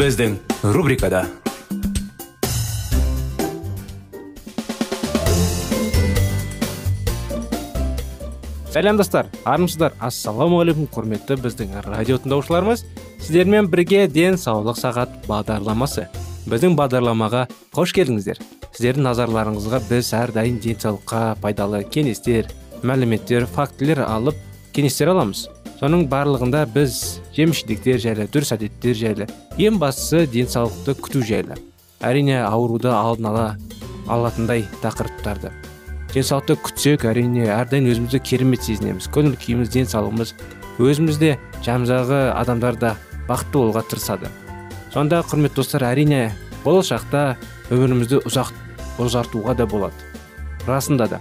Біздің рубрикада сәлем достар армысыздар ассалаумағалейкум құрметті біздің радио тыңдаушыларымыз сіздермен бірге денсаулық сағат бағдарламасы біздің бағдарламаға қош келдіңіздер сіздердің назарларыңызға біз әрдайым денсаулыққа пайдалы кеңестер мәліметтер фактілер алып кеңестер аламыз соның барлығында біз жеміс жидектер жайлы дұрыс әдеттер жайлы ең бастысы денсаулықты күту жайлы әрине ауруды алдын ала алатындай тақырыптарды денсаулықты күтсек әрине әрдайым өзімізді керемет сезінеміз. Көңіл күйіміз денсаулығымыз өзімізде жанымыздағы адамдар да бақытты болуға тырысады. Сонда құрметті достар әрине болашақта өмірімізді ұзақ ұзартуға да болады. Расында да.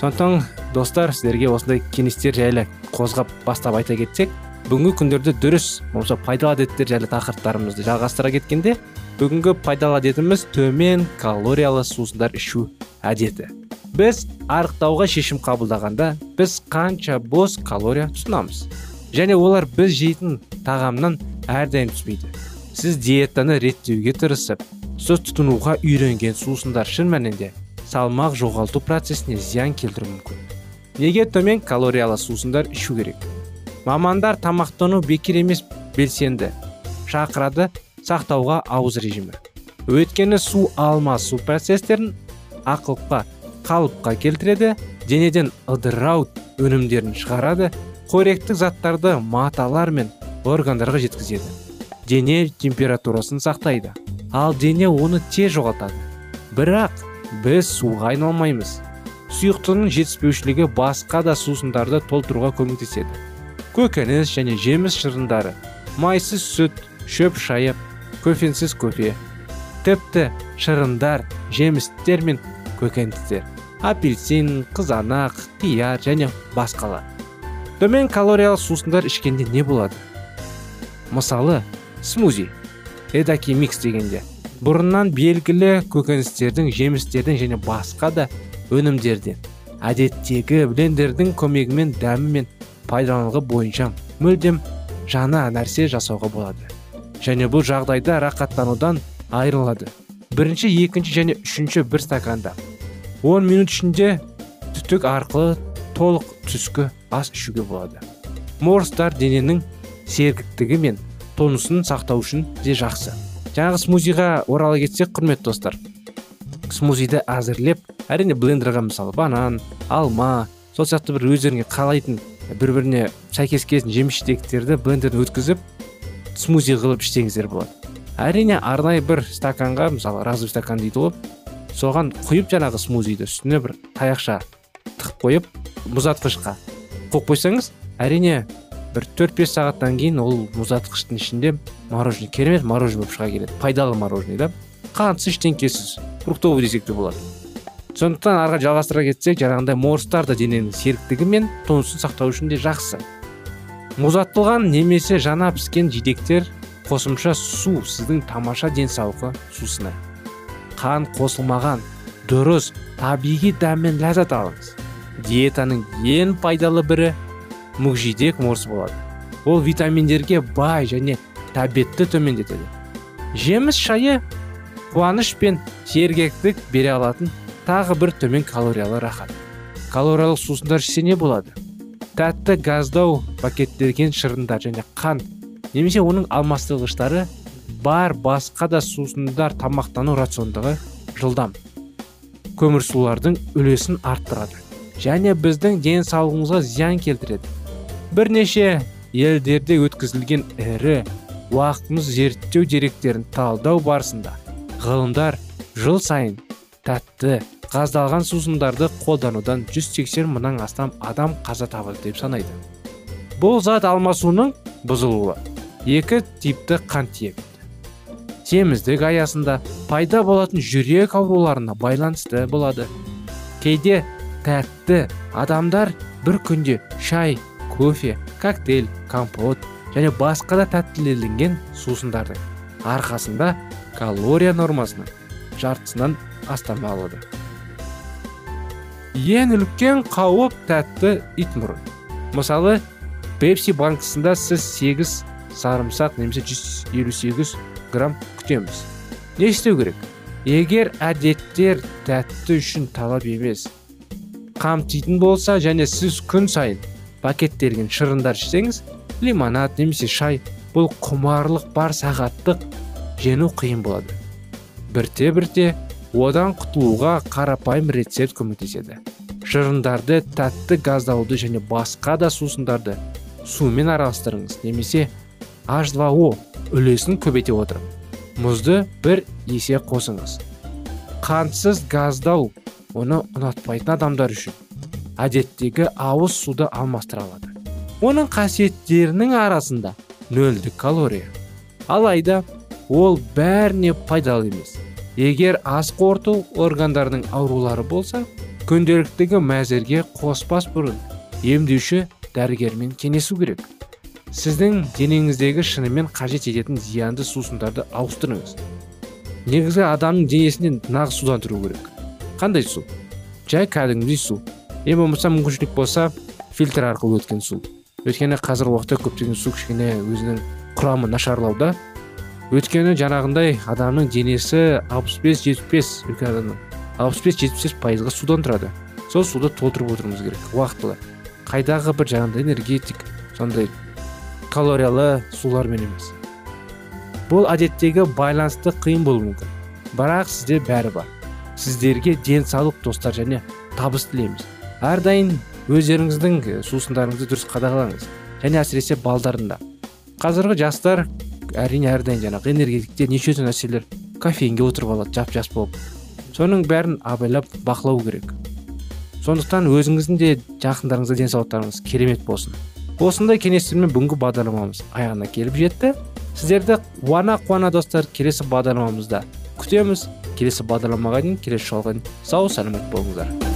Сондықтан достар сіздерге осындай кеңестер жайлы қозғап бастап айта кетсек бүгінгі күндерде дұрыс болмаса пайдалы әдеттер жайлы тақырыптарымызды жалғастыра кеткенде бүгінгі пайдалы әдетіміз төмен калориялы сусындар ішу әдеті. Біз арықтауға шешім қабылдағанда біз қанша бос калория тұтынамыз? Және олар біз жейтін тағамнан әрдайым түспейді сіз диетаны реттеуге тырысып сіз тұтынуға үйренген сусындар шын мәнінде салмақ жоғалту процесіне зиян келтіруі мүмкін. Неге төмен калориялы сусындар ішу керек? Мамандар тамақтану бекер емес белсенді. Шақырады сақтауға ауыз режимі. Өйткені су алмасу процестерін ақылпқа қалыпқа келтіреді денеден ыдырау өнімдерін шығарады қоректік заттарды маталар мен органдарға жеткізеді. Дене температурасын сақтайды. Ал дене оны тез жоғалтады. Бірақ біз суға айналмаймыз. Сұйықтығының жетіспеушілігі басқа да сусындарды толтыруға көмектеседі. Көкөніс және жеміс шырындары майсыз сүт шөп шайы кофенсіз кофе тіпті шырындар жемістер мен көкөністер апельсин қызанақ қияр және басқалар. Төмен калориялы сусындар ішкенде не болады? Мысалы смузи эдаки микс дегенде. Бұрыннан белгілі көкөністердің жемістердің және басқа да өнімдерден әдеттегі блендердің көмегімен дәмі мен пайдаланылығы бойынша мүлдем жаңа нәрсе жасауға болады. Және бұл жағдайда рақаттанудан айырылады. Бірінші екінші және үшінші бір стаканда 10 минут ішінде түтік арқылы толық түскі ас ішуге болады. Морстар дененің сергіктігі мен тонусын сақтау үшін де жақсы. Жаңағы смузиға орала кетсек құрметті достар. Смузиді әзірлеп әрине блендерға мысалы банан алма сол сияқты бір өздеріңе қалайтын бір біріне сәйкес келетін жеміс жидектерді блендерден өткізіп смузи қылып ішсеңіздер болады. Әрине арнайы бір стаканға мысалы разовый стакан дейді ғой соған құйып жаңағы смузиді үстіне бір таяқша тығып қойып мұзатқышқа қойып қойсаңыз әрине бір төрт бес сағаттан кейін ол мұзатқыштың ішінде мороженое керемет мороженое болып шыға келеді. Пайдалы мороженое да? Қантсыз ештеңкесіз фруктовый десек те болады. Сондықтан арға жалғастыра кетсек жаңағындай морстар да дененің серіктігі мен тонысын сақтау үшін де жақсы. Мұзатылған немесе жаңа піскен жидектер қосымша су сіздің тамаша денсаулығы сусыны. Қан қосылмаған дұрыс табиғи дәммен ләззат алыңыз. Диетаның ең пайдалы бірі мүкжидек морс болады. Ол витаминдерге бай және тәбетті төмендетеді. Жеміс шайы қуаныш пен сергектік бере алатын тағы бір төмен калориялы рахат. Калориялық сусындар ішсе не болады? Тәтті газдау пакеттелген шырындар және қант немесе оның алмастырғыштары бар басқа да сусындар тамақтану рациондағы жылдам. Көмірсулардың үлесін арттырады және біздің денсаулығымызға зиян келтіреді. Бірнеше елдерде өткізілген ірі уақытымыз зерттеу деректерін талдау барысында ғылымдар жыл сайын тәтті газдалған сусындарды қолданудан 180 мыңнан астам адам қаза табады деп санайды. Бұл зат алмасуының бұзылуы екі типті қант диабеті семіздік аясында пайда болатын жүрек ауруларына байланысты болады. Кейде тәтті адамдар бір күнде шай кофе коктейль компот және басқа да тәттіленген сусындардың арқасында калория нормасының жартысынан астам алады. Ең үлкен қауіп тәтті итмұрын. Мысалы пепси банкісында сіз 8 сарымсақ немесе 158 грамм күтеміз. Не істеу керек? Егер әдеттер тәтті үшін талап емес қамтитын болса және сіз күн сайын пакеттелген шырындар ішсеңіз лимонад немесе шай бұл құмарлық бар сағаттық жену қиын болады. Бірте бірте одан құтылуға қарапайым рецепт көмектеседі. Шырындарды тәтті газдауды және басқа да сусындарды сумен араластырыңыз немесе H2O үлесін көбейте отырып мұзды бір есе қосыңыз. Қантсыз газдау оны ұнатпайтын адамдар үшін әдеттегі ауыз суды алмастыра алады. Оның қасиеттерінің арасында нөлдік калория. Алайда ол бәріне пайдалы емес. Егер ас қорыту органдарының аурулары болса күнделіктегі мәзірге қоспас бұрын емдеуші дәрігермен кеңесу керек. Сіздің денеңіздегі шынымен қажет ететін зиянды сусындарды ауыстырыңыз. Негізі адамның денесінен нағыз судан тұру керек. Қандай су? Жай кәдімгідей су. Ең болмаса мүмкіншілік болса фильтр арқылы өткен су. Өйткені қазіргі уақытта көптеген су кішкене өзінің құрамы нашарлауда. Өйткені жаңағындай адамның денесі 65-75 үлкен адамның 65-75 пайызға судан тұрады. Сол суды толтырып отыруымыз керек уақытылы. Қайдағы бір жаңағыдай энергетик сондай калориялы сулармен емес. Бұл әдеттегі байланысты қиын болуы мүмкін. Бірақ сізде бәрі бар. Сіздерге денсаулық достар және табыс тілейміз. Әрдайым өздеріңіздің сусындарыңызды дұрыс қадағалаңыз. Және әсіресе балдарында. Қазіргі жастар әрине әрдайым жаңағы энергетикте неше түрлі нәрселер кофеинге отырып алады жап жас болып. Соның бәрін абайлап бақылау керек. Сондықтан өзіңіздің де жақындарыңызда денсаулықтарыңыз керемет болсын. Осындай кеңестермен бүгінгі бағдарламамыз аяғына келіп жетті. Сіздерді қуана қуана достар келесі бағдарламамызда күтеміз. Келесі бағдарламаға дейін келесі жолға сау саламат болыңыздар.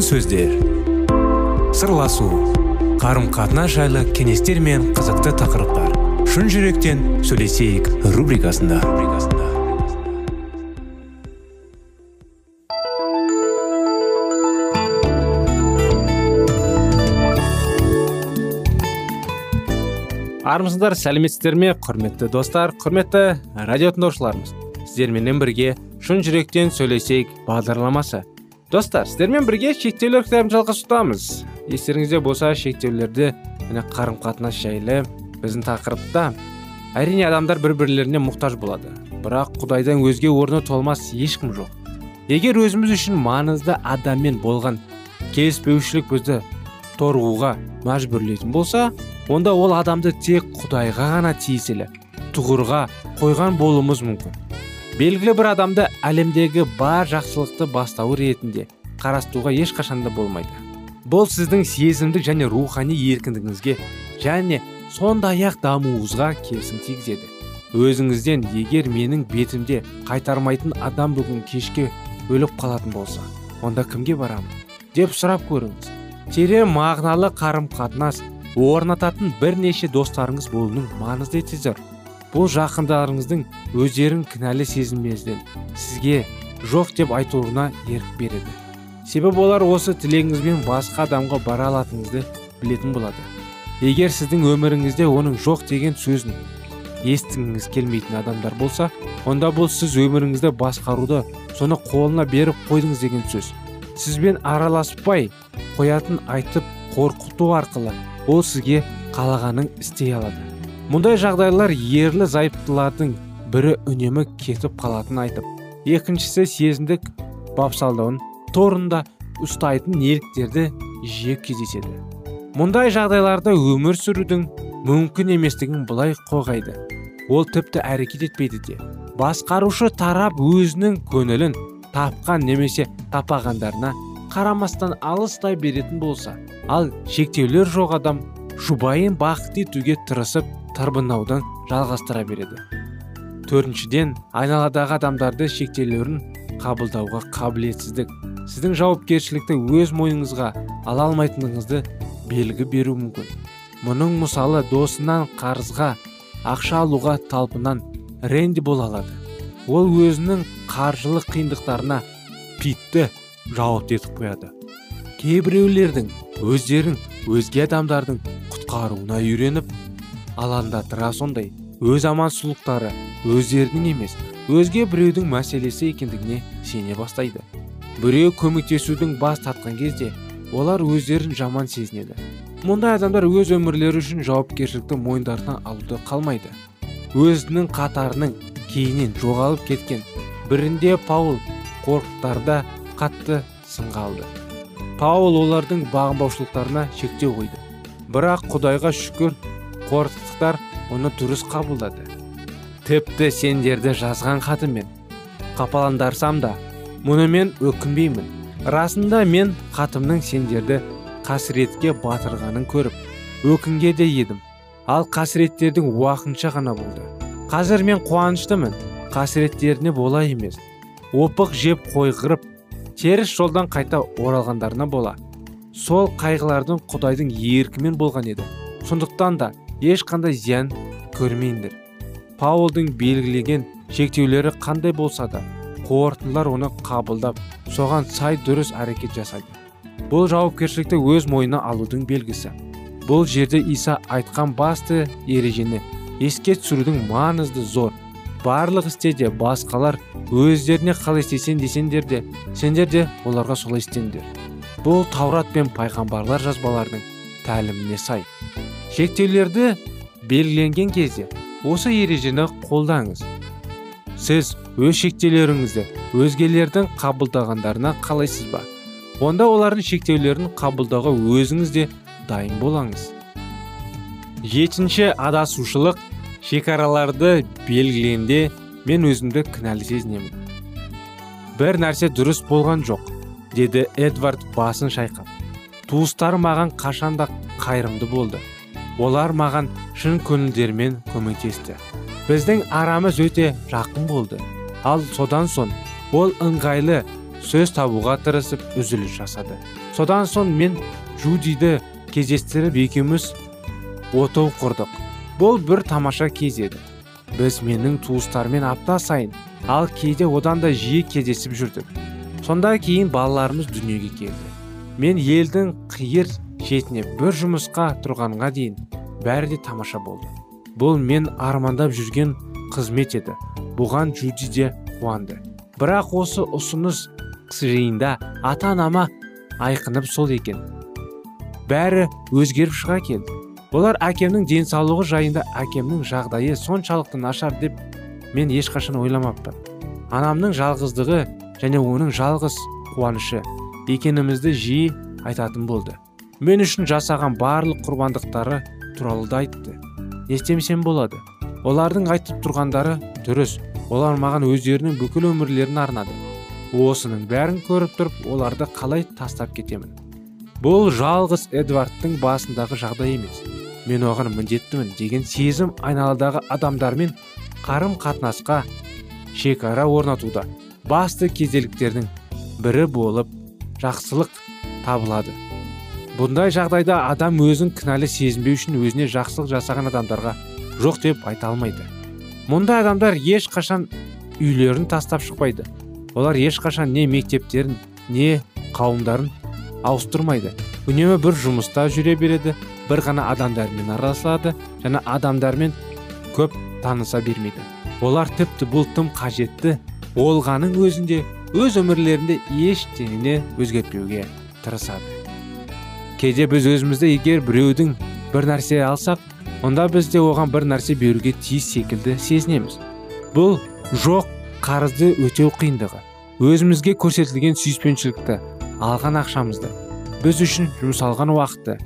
Сөздер. Сырласу қарым қатынас жайлы кеңестер мен қызықты тақырыптар. Шын жүректен сөйлесейік рубрикасында. Армысыздар сәлеметсіздер ме? Құрметті достар құрметті радио тыңдаушыларымыз. Сіздерменен бірге шын жүректен сөйлесейік бағдарламасы. Достар сіздермен бірге шектеулер кітабын жалғастырамыз естеріңізде болса шектеулерді міне қарым қатынас жайлы біздің тақырыпта әрине адамдар бір бірлеріне мұқтаж болады. Бірақ құдайдан өзге орны толмас ешкім жоқ. Егер өзіміз үшін маңызды адаммен болған келіспеушілік бізді торығуға мәжбүрлейтін болса онда ол адамды тек құдайға ғана тиесілі тұғырға қойған болуымыз мүмкін. Белгілі бір адамды әлемдегі бар жақсылықты бастауы ретінде қарастыруға ешқашанда болмайды. Бұл сіздің сезімдік және рухани еркіндігіңізге және сондай ақ дамуыңызға кесім тигізеді. Өзіңізден егер менің бетімде қайтармайтын адам бүгін кешке өліп қалатын болса онда кімге барамын? Деп сұрап көріңіз. Терең мағыналы қарым қатынас орнататын бірнеше достарыңыз болуының маңызды етеді бұл жақындарыңыздың өздерін кінәлі сезінмезден сізге жоқ деп айтуына ерік береді. Себебі олар осы тілегіңізбен басқа адамға бара алатыныңызды білетін болады. Егер сіздің өміріңізде оның жоқ деген сөзін естігіңіз келмейтін адамдар болса онда бұл сіз өміріңізді басқаруды соны қолына беріп қойдыңыз деген сөз. Сізбен араласпай қоятын айтып қорқыту арқылы ол сізге қалағанын істей алады. Мұндай жағдайлар ерлі зайыптылардың бірі үнемі кетіп қалатын айтып екіншісі сезімдік бапсалдауын торында ұстайтын неліктерді жиі кездеседі. Мұндай жағдайларда өмір сүрудің мүмкін еместігін былай қоғайды ол тіпті әрекет етпейді де. Басқарушы тарап өзінің көңілін тапқан немесе тапағандарына қарамастан алыстай беретін болса ал шектеулер жоқ адам жұбайын бақыт етуге тырысып тарбынаудан жалғастыра береді. Төртіншіден айналадағы адамдарды шектеулерін қабылдауға қабілетсіздік. Сіздің жауапкершілікті өз мойныңызға ала алмайтыныңызды белгі беру мүмкін. Мұның мысалы досынан қарызға ақша алуға талпынан ренди бола алады. Ол өзінің қаржылық қиындықтарына питті жауапты етіп қояды. Кейбіреулердің өздерін өзге адамдардың құтқаруына үйреніп алаңдатыра сондай. Өз амансыздықтары өздерінің емес өзге біреудің мәселесі екендігіне сене бастайды. Біреу көмектесудің бас тартқан кезде олар өздерін жаман сезінеді. Мұндай адамдар өз өмірлері үшін жауапкершілікті мойындарына алуды қалмайды. Өзінің қатарының кейінен жоғалып кеткен бірінде паул қорқыттарда қатты сынға алды. Паул олардың бағынбаушылықтарына шектеу қойды. Бірақ құдайға шүкір қорқыттықтар оны дұрыс қабылдады. Тіпті сендерді жазған хатыммен қапаландарсам да мұнымен өкінбеймін. Расында мен хатымның сендерді қасіретке батырғанын көріп өкінге де едім. Ал қасіреттердің уақытша ғана болды. Қазір мен қуаныштымын. Қасіреттеріне бола емес. Опық жеп қойғырып теріс жолдан қайта оралғандарына бола. Сол қайғылардың құдайдың еркімен болған еді. Сондықтан да ешқандай зиян көрмейіндер. Паулдың белгілеген шектеулері қандай болса да қорытындылар оны қабылдап соған сай дұрыс әрекет жасайды. Бұл жауапкершілікті өз мойнына алудың белгісі. Бұл жерде иса айтқан басты ережені еске түсірудің маңызды зор. Барлық істе де басқалар өздеріне қалай істесен десеңдер де сендер де оларға солай істеңдер. Бұл таурат пен пайғамбарлар жазбаларының тәліміне сай. Шектеулерді белгіленген кезде осы ережені қолдаңыз. Сіз өз шектеулеріңізді өзгелердің қабылдағандарына қалайсыз ба? Онда олардың шектеулерін қабылдауға өзіңіз де дайын болаңыз. Жетінші адасушылық шекараларды белгіленде мен өзімді кінәлі сезінемін. Бір нәрсе дұрыс болған жоқ деді эдвард басын шайқап. Туыстар маған қашанда қайырымды болды. Олар маған шын көңілдерімен көмектесті. Біздің арамыз өте жақын болды. Ал содан соң ол ыңғайлы сөз табуға тырысып үзіліс жасады. Содан соң мен жудиді кездестіріп екеуміз отау құрдық. Бұл бір тамаша кез еді. Біз менің туыстармен апта сайын ал кейде одан да жиі кездесіп жүрдік. Сонда кейін балаларымыз дүниеге келді. Мен елдің қиыр шетіне бір жұмысқа тұрғанға дейін бәрі де тамаша болды. Бұл мен армандап жүрген қызмет еді. Бұған жуди де қуанды. Бірақ осы ұсыныс жиында ата анама айқынып сол екен. Бәрі өзгеріп шыға келді олар әкемнің денсаулығы жайында әкемнің жағдайы соншалықты нашар деп мен ешқашан ойламаппын. Анамның жалғыздығы және оның жалғыз қуанышы екенімізді жиі айтатын болды. Мен үшін жасаған барлық құрбандықтары туралы да айтты. Не болады. Олардың айтып тұрғандары дұрыс. Олар маған өздерінің бүкіл өмірлерін арнады. Осының бәрін көріп тұрып оларды қалай тастап кетемін? Бұл жалғыз эдвардтың басындағы жағдай емес. Мен оған міндеттімін деген сезім айналадағы адамдармен қарым қатынасқа шекара орнатуда. Басты кезеліктердің бірі болып жақсылық табылады. Бұндай жағдайда адам өзін кінәлі сезінбеу үшін өзіне жақсылық жасаған адамдарға жоқ деп айта алмайды. Мұндай адамдар ешқашан үйлерін тастап шықпайды. Олар ешқашан не мектептерін не қауымдарын ауыстырмайды. Үнемі бір жұмыста жүре береді бір ғана адамдармен араласады және адамдармен көп таныса бермейді. Олар тіпті бұл тым қажетті болғаның өзінде өз өмірлерінде ештеңені өзгертпеуге тырысады. Кейде біз өзімізді егер біреудің бір нәрсе алсақ онда біз де оған бір нәрсе беруге тиіс секілді сезінеміз. Бұл жоқ қарызды өтеу қиындығы. Өзімізге көрсетілген сүйіспеншілікті алған ақшамызды біз үшін жұмсалған уақытты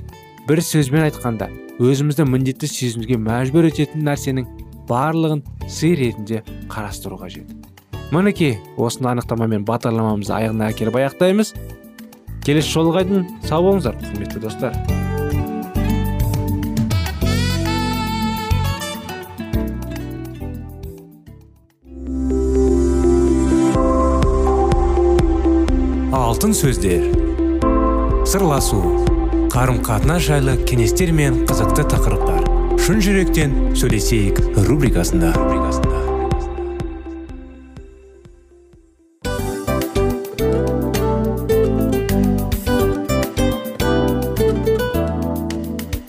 бір сөзбен айтқанда өзімізді міндетті сезінуге мәжбүр ететін нәрсенің барлығын сый ретінде қарастыру қажет. Мінекей осыны анықтамамен бағдарламамызды аяғына әкеліп аяқтаймыз. Келесі жолға дейін сау болыңыздар құрметті достар. Алтын сөздер. Сырласу. Қарым қатынас жайлы кеңестер мен қызықты тақырыптар. Шын жүректен сөйлесейік рубрикасында.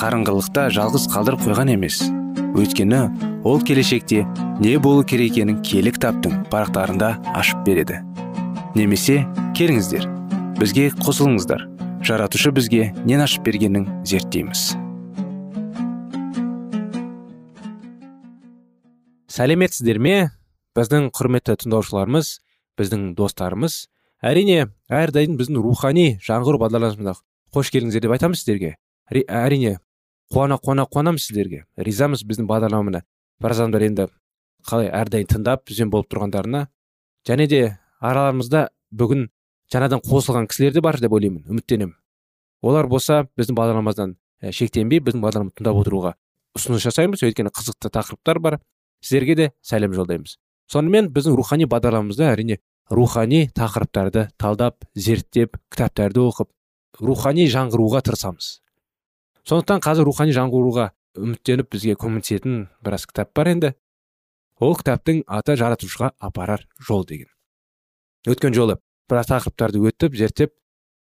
қарыңғылықта жалғыз қалдырып қойған емес. Өйткені ол келешекте не болу керек екенін кітаптың парақтарында ашып береді. Немесе келіңіздер бізге қосылыңыздар. Жаратушы бізге нен ашып бергенін зерттейміз. Сәлеметсіздер ме? Біздің құрметті тыңдаушыларымыз біздің достарымыз әрине әрдайым біздің рухани жаңғыру бағдарламасына қош келдіңіздер деп айтамыз сіздерге. Әрине қуана қуана қуанамыз сіздерге. Ризамыз біздің бағдарламаны. Бір адамдар енді қалай әрдайым тыңдап бізбен болып тұрғандарына. Және де араларымызда бүгін жаңадан қосылған кісілер де бар деп ойлаймын үміттенемін. Олар болса біздің бағдарламамыздан шектенбей біздің бағдарламамызды тыңдап отыруға ұсыныс жасаймыз. Өйткені қызықты тақырыптар бар. Сіздерге де сәлем жолдаймыз. Сонымен біздің рухани бағдарламамызда әрине рухани тақырыптарды талдап зерттеп кітаптарды оқып рухани жаңғыруға тырысамыз. Сондықтан қазір рухани жаңғыруға үміттеніп бізге көмектесетін біраз кітап бар енді. Ол кітаптың аты жаратушыға апарар жол деген. Өткен жолы біраз тақырыптарды өтіп зерттеп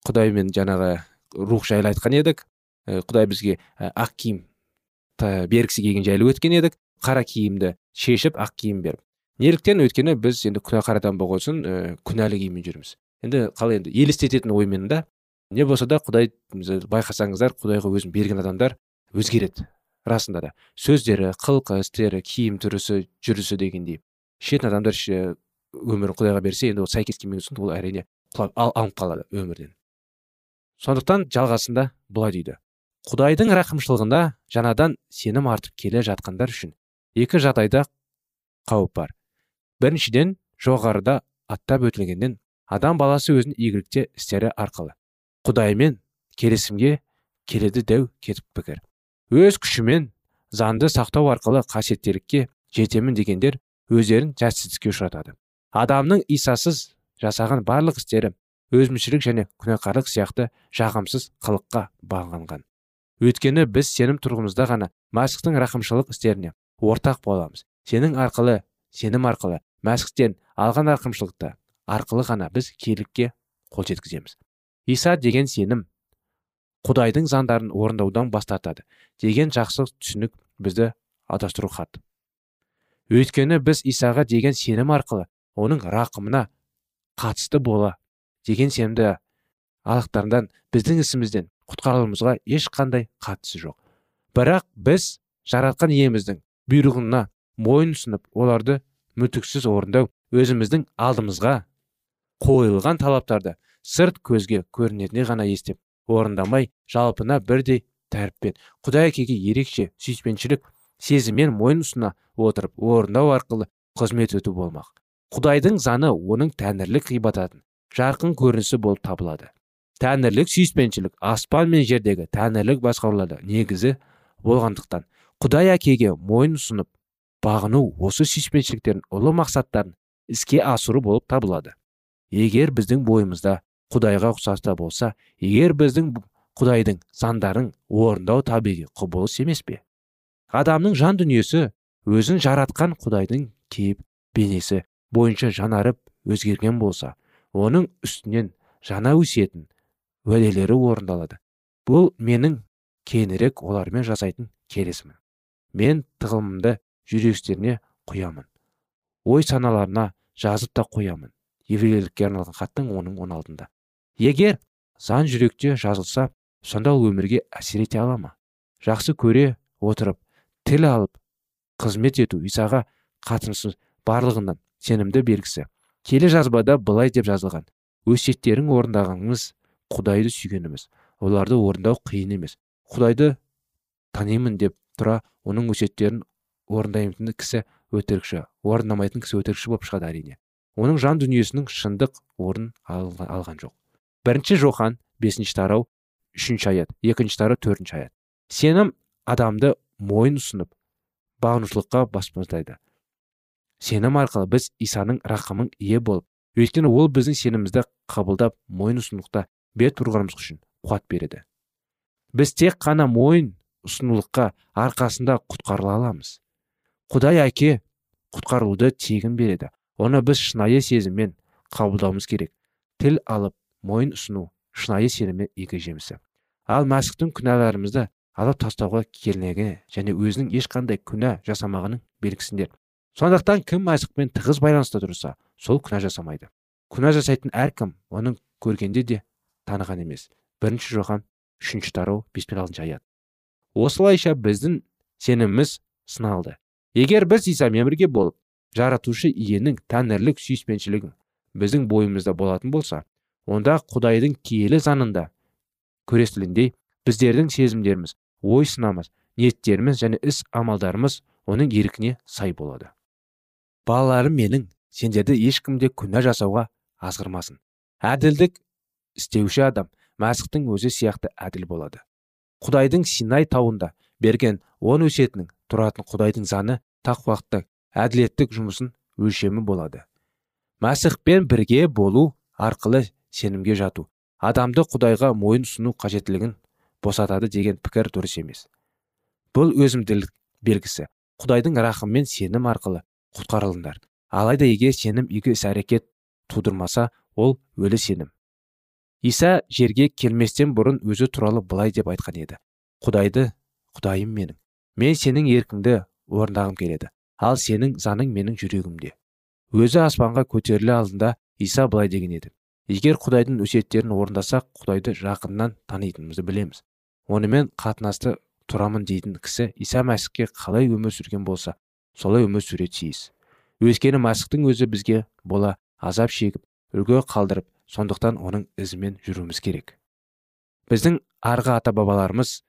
құдаймен жаңағы рух жайлы айтқан едік. Құдай бізге ақ киім бергісі келген жайлы өткен едік. Қара киімді шешіп ақ киім беріп. Неліктен өйткені біз енді күнәһар адам болған ә, күнәлі киіммен жүрміз енді қалай енді елестететін оймен да не болса да құдай байқасаңыздар құдайға өзін берген адамдар өзгереді. Расында да. Сөздері қылқы істері киім түрісі жүрісі дегендей. Ішетін адамдар өмірін құдайға берсе енді ол сәйкес келмеген соң ол әрине құлап алынып қалады өмірден. Сондықтан жалғасында былай дейді. Құдайдың рақымшылығында жаңадан сенім артып келе жатқандар үшін екі жағдайда қауіп бар. Біріншіден жоғарыда аттап өтілгеннен адам баласы өзінің игілікте істері арқылы. Құдаймен келісімге келеді дәу кетіп пікір. Өз күшімен заңды сақтау арқылы қасиеттілікке жетемін дегендер өздерін сәтсіздікке ұшыратады. Адамның исасыз жасаған барлық істері өзімшілік және күнәқарлық сияқты жағымсыз қылыққа бағынған. Өйткені біз сенім тұрғымызда ғана мәсіхтің рақымшылық істеріне ортақ боламыз. Сенің арқылы сенім арқылы мәсіхтен алған рақымшылықты арқылы ғана біз киелікке қол жеткіземіз. Иса деген сенім құдайдың заңдарын орындаудан бас тартады деген жақсы түсінік бізді адастыру хат. Өйткені біз исаға деген сенім арқылы оның рақымына қатысты бола деген сенімді алақтардан біздің ісімізден құтқарылуымызға ешқандай қатысы жоқ. Бірақ біз жаратқан иеміздің бұйрығына мойын ұсынып оларды мүтіксіз орындау өзіміздің алдымызға қойылған талаптарды сырт көзге көрінетіне ғана естеп орындамай жалпына бірдей тәріппен құдай әкеге ерекше сүйіспеншілік сезіммен мойын ұсына отырып орындау арқылы қызмет өту болмақ. Құдайдың заны оның тәңірлік ғибадатын жарқын көрінісі болып табылады. Тәңірлік сүйіспеншілік аспан мен жердегі тәңірлік басқаруларда негізі болғандықтан құдай әкеге мойын ұсынып бағыну осы сүйіспеншіліктердің ұлы мақсаттарын іске асыру болып табылады. Егер біздің бойымызда құдайға ұқсаста болса егер біздің құдайдың заңдарын орындау табиғи құбылыс емес пе? Адамның жан дүниесі өзін жаратқан құдайдың кейіп бейнесі бойынша жанарып өзгерген болса оның үстінен жаңа өсиетін уәделері орындалады. Бұл менің кейінірек олармен жасайтын келісімім. Мен тығылымымды жүрекстеріне құямын. Ой саналарына жазып та қоямын еврейлікке арналған хаттың оның он алтында. Егер заң жүректе жазылса сонда ол өмірге әсер ете ала ма? Жақсы көре отырып тіл алып қызмет ету исаға қатынсыз барлығынан сенімді белгісі. Келе жазбада былай деп жазылған. Өсиеттерін орындағаныңыз құдайды сүйгеніміз. Оларды орындау қиын емес. Құдайды танимын деп тұра оның өсиеттерін орындаймын кісі өтірікші орындамайтын кісі өтірікші болып шығады әрине. Оның жан дүниесінің шындық орын алған жоқ. Бірінші жохан бесінші тарау үшінші аят екінші тарау төртінші аят. Сенім адамды мойын ұсынып бағынушылыққа баспаздайды сенім арқылы біз исаның рақымын ие болып өйткені ол біздің сенімімізді қабылдап мойын ұсынылықта бет бұрғанымыз үшін қуат береді. Біз тек қана мойын ұсынулыққа арқасында құтқарыла аламыз. Құдай әке құтқарылуды тегін береді. Оны біз шынайы сезіммен қабылдауымыз керек. Тіл алып мойын ұсыну шынайы сенімнің екі жемісі. Ал мәсіхтің күнәларымызды алып тастауға келмегі және өзінің ешқандай күнә жасамағының белгісіндер. Сондықтан кім мәсіхпен тығыз байланыста тұрса сол күнә жасамайды. Күнә жасайтын әркім оның көргенде де таныған емес. Бірінші жохан үшінші тарау бес пен алтыншы аят. Осылайша біздің сеніміміз сыналды. Егер біз исамен бірге болып жаратушы иенің тәңірлік сүйіспеншілігін біздің бойымызда болатын болса онда құдайдың киелі заңында көрестіліндей біздердің сезімдеріміз ой сынамыз ниеттеріміз және іс амалдарымыз оның еркіне сай болады. Балаларым менің сендерді ешкім де күнә жасауға азғырмасын. Әділдік істеуші адам мәсіхтің өзі сияқты әділ болады. Құдайдың синай тауында берген он өсетінің тұратын құдайдың заны тақуақтық әділеттік жұмысын өлшемі болады. Мәсіхпен бірге болу арқылы сенімге жату. Адамды құдайға мойын ұсыну қажеттілігін босатады деген пікір дұрыс емес. Бұл өзімділік белгісі. Құдайдың рахыммен сенім арқылы құтқарылыңдар. Алайда егер сенім игі іс әрекет тудырмаса ол өлі сенім. Иса жерге келместен бұрын өзі туралы былай деп айтқан еді. Құдайды құдайым менің. Мен сенің еркіңді орындағым келеді. Ал сенің заның менің жүрегімде. Өзі аспанға көтеріле алдында иса былай деген еді. Егер құдайдың өсиеттерін орындасақ құдайды жақыннан танитынымызды білеміз. Онымен қатынасты тұрамын дейтін кісі иса мәсіхке қалай өмір сүрген болса солай өмір сүре тиіс. Өйткені мәсіхтің өзі бізге бола азап шегіп үлгі қалдырып сондықтан оның ізімен жүруіміз керек. Біздің арғы ата бабаларымыз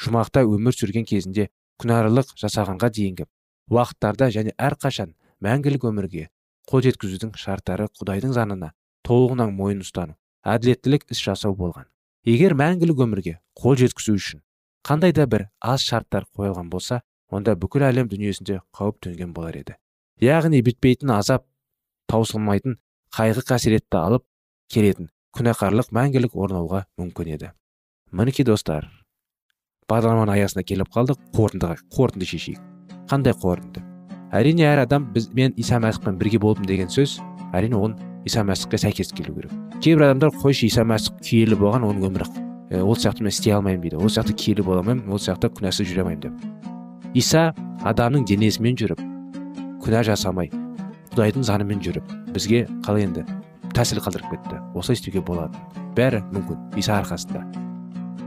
жұмақта өмір сүрген кезінде күнәрлық жасағанға дейінгі уақыттарда және әрқашан мәңгілік өмірге қол жеткізудің шарттары құдайдың заңына толығынан мойын ұстану әділеттілік іс жасау болған. Егер мәңгілік өмірге қол жеткізу үшін қандай да бір аз шарттар қойылған болса онда бүкіл әлем дүниесінде қауіп төнген болар еді. Яғни бітпейтін азап таусылмайтын қайғы қасіретті алып келетін күнәқарлық мәңгілік орнауға мүмкін еді. Мінекей достар бағдарламаның аясына келіп қалдық қорытындыға қорытынды шешейік. Қандай қорытынды? Әрине әр адам біз мен иса мәсіхпен бірге болдым деген сөз әрине оның иса мәсіхке сәйкес келу керек кейбір адамдар қойшы иса мәсіх киелі болған оның өмірі ә, ол сияқты мен істей алмаймын дейді. Ол сияқты киелі бола алмаймын ол сияқты күнәсіз жүре алмаймын деп. Иса адамның денесімен жүріп күнә жасамай құдайдың заңымен жүріп бізге қалай енді тәсіл қалдырып кетті. Осылай істеуге болады бәрі мүмкін. Иса арқасында.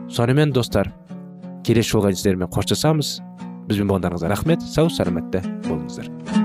Сонымен достар келесі жолға сіздермен қоштасамыз. Бізбен болғандарыңызға рахмет. Сау саламатта болыңыздар.